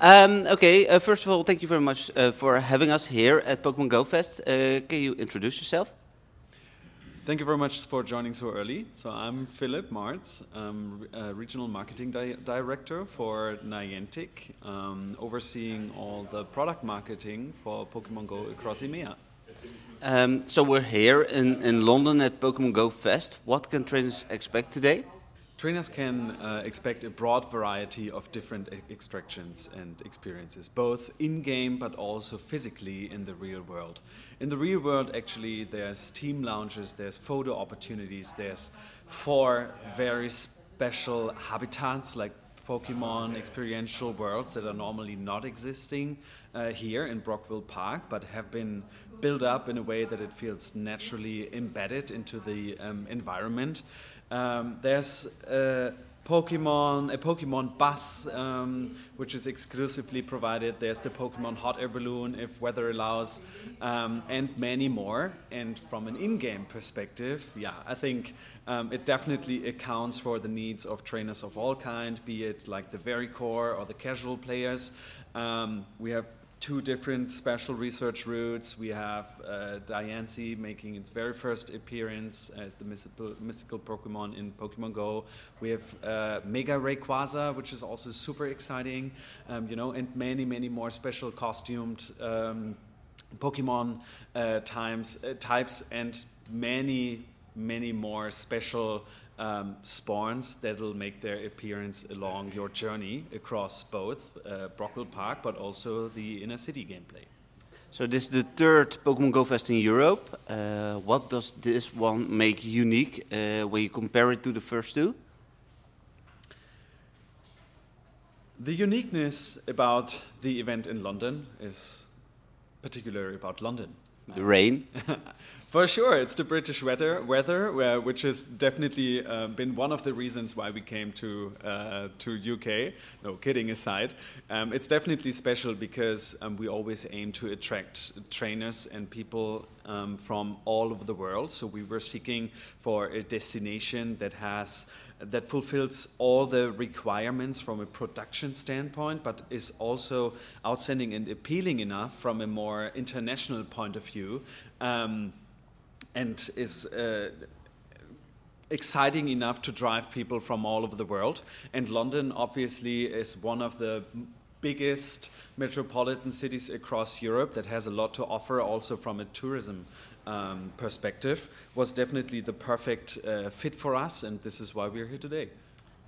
Um, okay, uh, first of all, thank you very much uh, for having us here at Pokemon Go Fest. Uh, can you introduce yourself? Thank you very much for joining so early. So I'm Philip Marz, uh, Regional Marketing Di Director for Niantic, um, overseeing all the product marketing for Pokemon Go across EMEA. Um, so we're here in, in London at Pokemon Go Fest. What can trainers expect today? Trainers can uh, expect a broad variety of different e extractions and experiences, both in game but also physically in the real world. In the real world, actually, there's team lounges, there's photo opportunities, there's four very special habitats like Pokemon experiential worlds that are normally not existing uh, here in Brockwell Park, but have been built up in a way that it feels naturally embedded into the um, environment. Um, there's a Pokemon, a Pokemon bus, um, which is exclusively provided. There's the Pokemon hot air balloon, if weather allows, um, and many more. And from an in-game perspective, yeah, I think um, it definitely accounts for the needs of trainers of all kind, be it like the very core or the casual players. Um, we have two different special research routes. We have uh, Diancie making its very first appearance as the mystical, Pokemon in Pokemon Go. We have uh, Mega Rayquaza, which is also super exciting, um, you know, and many, many more special costumed um, Pokemon uh, times, uh, types and many, many more special um, spawns that will make their appearance along your journey across both uh, Brockwell Park but also the inner city gameplay. So this is the third Pokemon Go Fest in Europe. Uh, what does this one make unique uh, when you compare it to the first two? The uniqueness about the event in London is particularly about London. The rain. For sure, it's the British weather, weather which has definitely uh, been one of the reasons why we came to uh, to UK. No, kidding aside, um, it's definitely special because um, we always aim to attract trainers and people um, from all over the world. So we were seeking for a destination that has that fulfills all the requirements from a production standpoint, but is also outstanding and appealing enough from a more international point of view. Um, and is uh, exciting enough to drive people from all over the world. And London, obviously, is one of the biggest metropolitan cities across Europe that has a lot to offer, also from a tourism um, perspective, was definitely the perfect uh, fit for us, and this is why we're here today.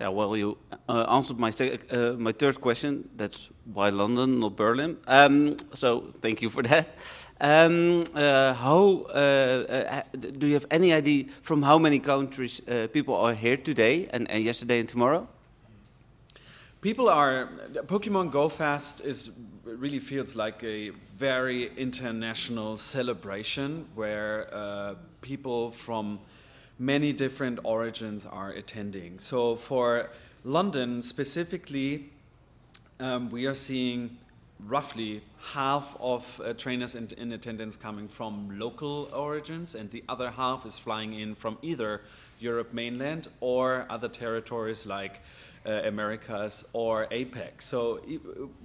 Yeah, well, you uh, answered my uh, my third question. That's why London, not Berlin. Um, so thank you for that. Um, uh, how uh, uh, do you have any idea from how many countries uh, people are here today and, and, yesterday and tomorrow? People are Pokemon Go Fest is really feels like a very international celebration where people from many different origins are attending. So for London specifically, um, we are seeing roughly half of uh, trainers in, in, attendance coming from local origins, and the other half is flying in from either Europe mainland or other territories like uh, Americas or APAC. So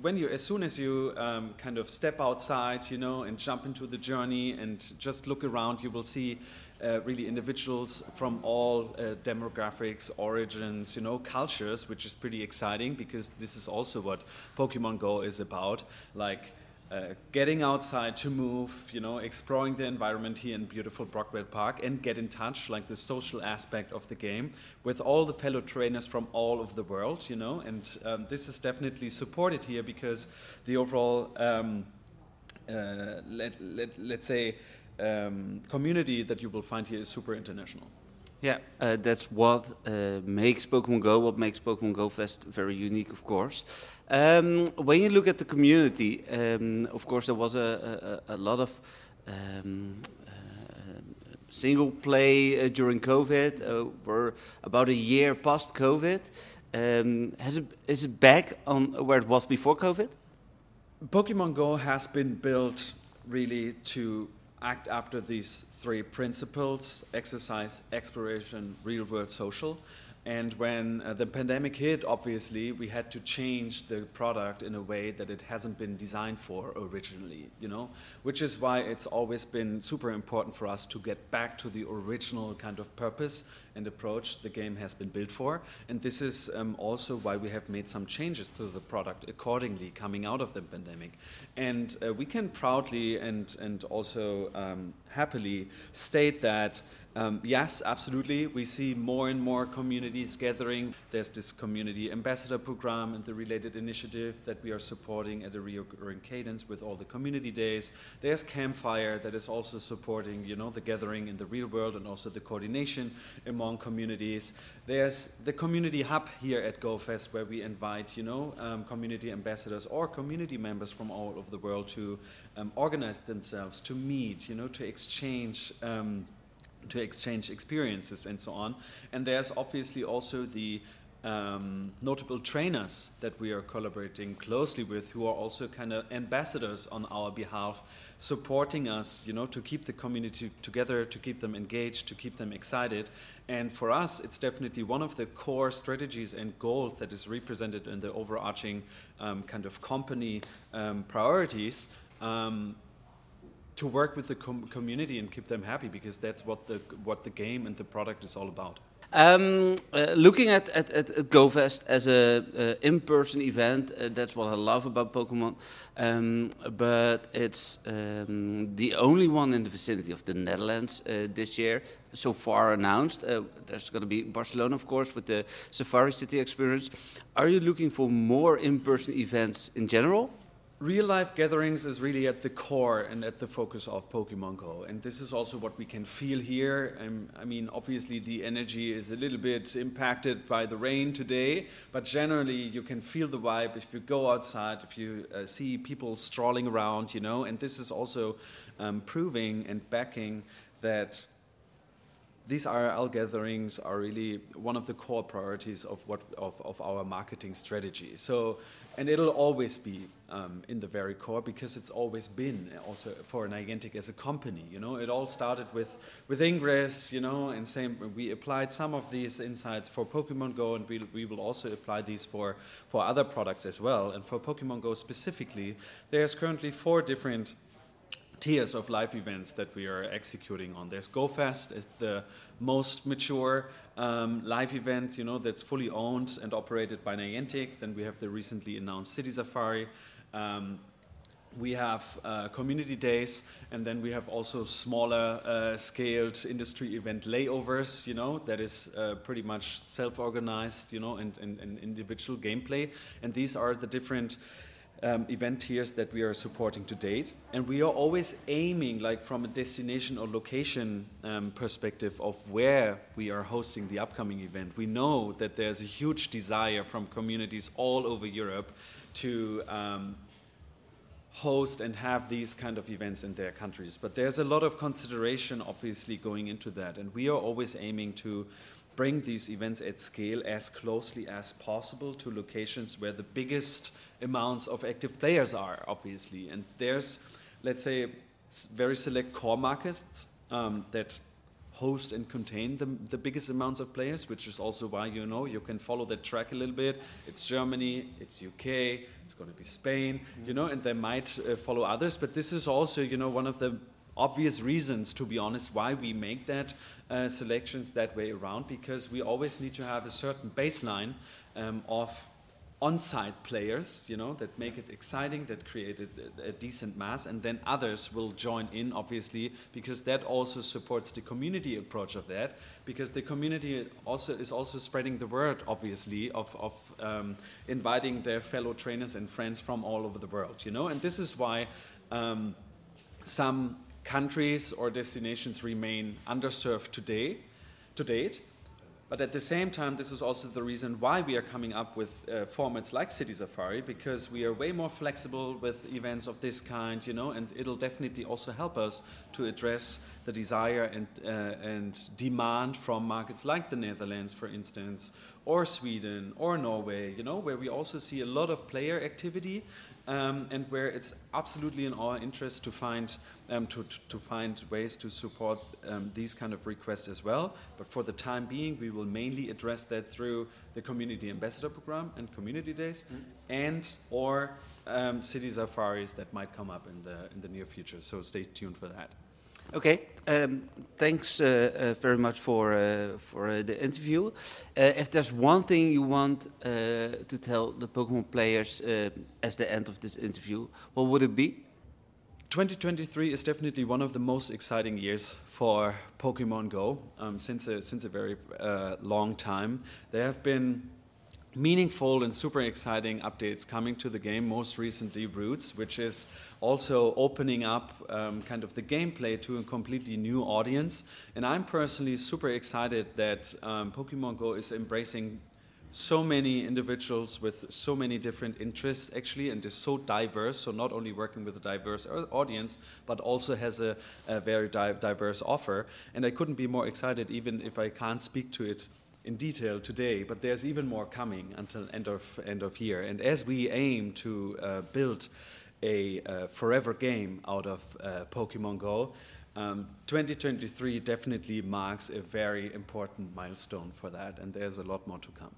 when you, as soon as you um, kind of step outside, you know, and jump into the journey and just look around, you will see uh, really individuals from all uh, demographics, origins, you know, cultures, which is pretty exciting because this is also what Pokemon Go is about. Like uh, getting outside to move, you know, exploring the environment here in beautiful Brockwell Park and get in touch, like the social aspect of the game, with all the fellow trainers from all over the world, you know, and um, this is definitely supported here because the overall, um, uh, let, let, let's say, um, community that you will find here is super international. Yeah, uh, that's what uh, makes Pokemon Go, what makes Pokemon Go Fest very unique, of course. Um, when you look at the community, um, of course, there was a, a, a lot of um, uh, single play uh, during COVID. Uh, we're about a year past COVID. Um, has it, is it back on where it was before COVID? Pokemon Go has been built really to act after these three principles exercise, exploration, real world social. And when uh, the pandemic hit, obviously, we had to change the product in a way that it hasn't been designed for originally, you know, which is why it's always been super important for us to get back to the original kind of purpose and approach the game has been built for. And this is um, also why we have made some changes to the product accordingly coming out of the pandemic. And uh, we can proudly and, and also um, happily state that um, yes, absolutely. We see more and more communities gathering. There's this community ambassador program and the related initiative that we are supporting at a recurring cadence with all the community days. There's Campfire that is also supporting, you know, the gathering in the real world and also the coordination among communities. There's the community hub here at GoFest where we invite, you know, um, community ambassadors or community members from all over the world to um, organize themselves, to meet, you know, to exchange. Um, to exchange experiences and so on. And there's obviously also the um, notable trainers that we are collaborating closely with who are also kind of ambassadors on our behalf supporting us you know to keep the community together to keep them engaged to keep them excited and for us it's definitely one of the core strategies and goals that is represented in the overarching um, kind of company um, priorities um, to work with the com community and keep them happy because that's what the what the game and the product is all about. Um, uh, looking at, at, at, GoFest as a uh, in-person event, uh, that's what I love about Pokemon. Um, but it's um, the only one in the vicinity of the Netherlands uh, this year. So far announced. Uh, there's going to be Barcelona, of course, with the Safari City experience. Are you looking for more in-person events in general? Real life gatherings is really at the core and at the focus of Pokemon Go. And this is also what we can feel here. Um, I mean, obviously, the energy is a little bit impacted by the rain today, but generally, you can feel the vibe if you go outside, if you uh, see people strolling around, you know. And this is also um, proving and backing that these IRL gatherings are really one of the core priorities of what of, of our marketing strategy. So, and it'll always be um, in the very core because it's always been also for Niantic as a company. You know, it all started with with Ingress. You know, and same we applied some of these insights for Pokemon Go, and we we will also apply these for for other products as well. And for Pokemon Go specifically, there's currently four different tiers of live events that we are executing on. There's GoFest, is the most mature um, live event, you know, that's fully owned and operated by Niantic. Then we have the recently announced City Safari. Um, we have uh, community days, and then we have also smaller uh, scaled industry event layovers, you know, that is uh, pretty much self organized, you know, and, and, and, individual gameplay. And these are the different um, event tiers that we are supporting to date. And we are always aiming, like from a destination or location um, perspective, of where we are hosting the upcoming event. We know that there's a huge desire from communities all over Europe to um, host and have these kind of events in their countries. But there's a lot of consideration, obviously, going into that. And we are always aiming to bring these events at scale as closely as possible to locations where the biggest amounts of active players are, obviously. And there's, let's say, very select core markets um, that host and contain the, the biggest amounts of players, which is also why you know you can follow that track a little bit. It's Germany, it's UK, it's going to be Spain, you know, and they might uh, follow others. But this is also, you know, one of the obvious reasons, to be honest, why we make that uh, selections that way around, because we always need to have a certain baseline um, of on-site players, you know, that make it exciting, that create a, a, decent mass, and then others will join in, obviously, because that also supports the community approach of that, because the community also is also spreading the word, obviously, of, of um, inviting their fellow trainers and friends from all over the world, you know, and this is why um, some countries or destinations remain underserved today, to date, but at the same time, this is also the reason why we are coming up with uh, formats like City Safari, because we are way more flexible with events of this kind, you know, and it'll definitely also help us to address the desire and, uh, and demand from markets like the Netherlands, for instance, or Sweden or Norway, you know, where we also see a lot of player activity um, and where it's absolutely in our interest to find um, to, to, find ways to support um, these kind of requests as well. But for the time being, we will mainly address that through the community ambassador program and community days, mm. and or um, city safaris that might come up in the in the near future. So stay tuned for that. Okay, um, thanks uh, uh, very much for uh, for uh, the interview. Uh, if there's one thing you want uh, to tell the Pokemon players as the end of this interview, what would it be? 2023 is definitely one of the most exciting years for Pokemon Go um, since a, since a very long time. There have been meaningful and super exciting updates coming to the game, most recently Routes, which is also opening up um, kind of the gameplay to a completely new audience. And I'm personally super excited that um, Pokemon Go is embracing so many individuals with so many different interests actually and is so diverse so not only working with a diverse audience but also has a, a very di diverse offer and i couldn't be more excited even if i can't speak to it in detail today, but there's even more coming until end of end of year. And as we aim to uh, build a uh, forever game out of uh, Pokemon Go, um, 2023 definitely marks a very important milestone for that, and there's a lot more to come.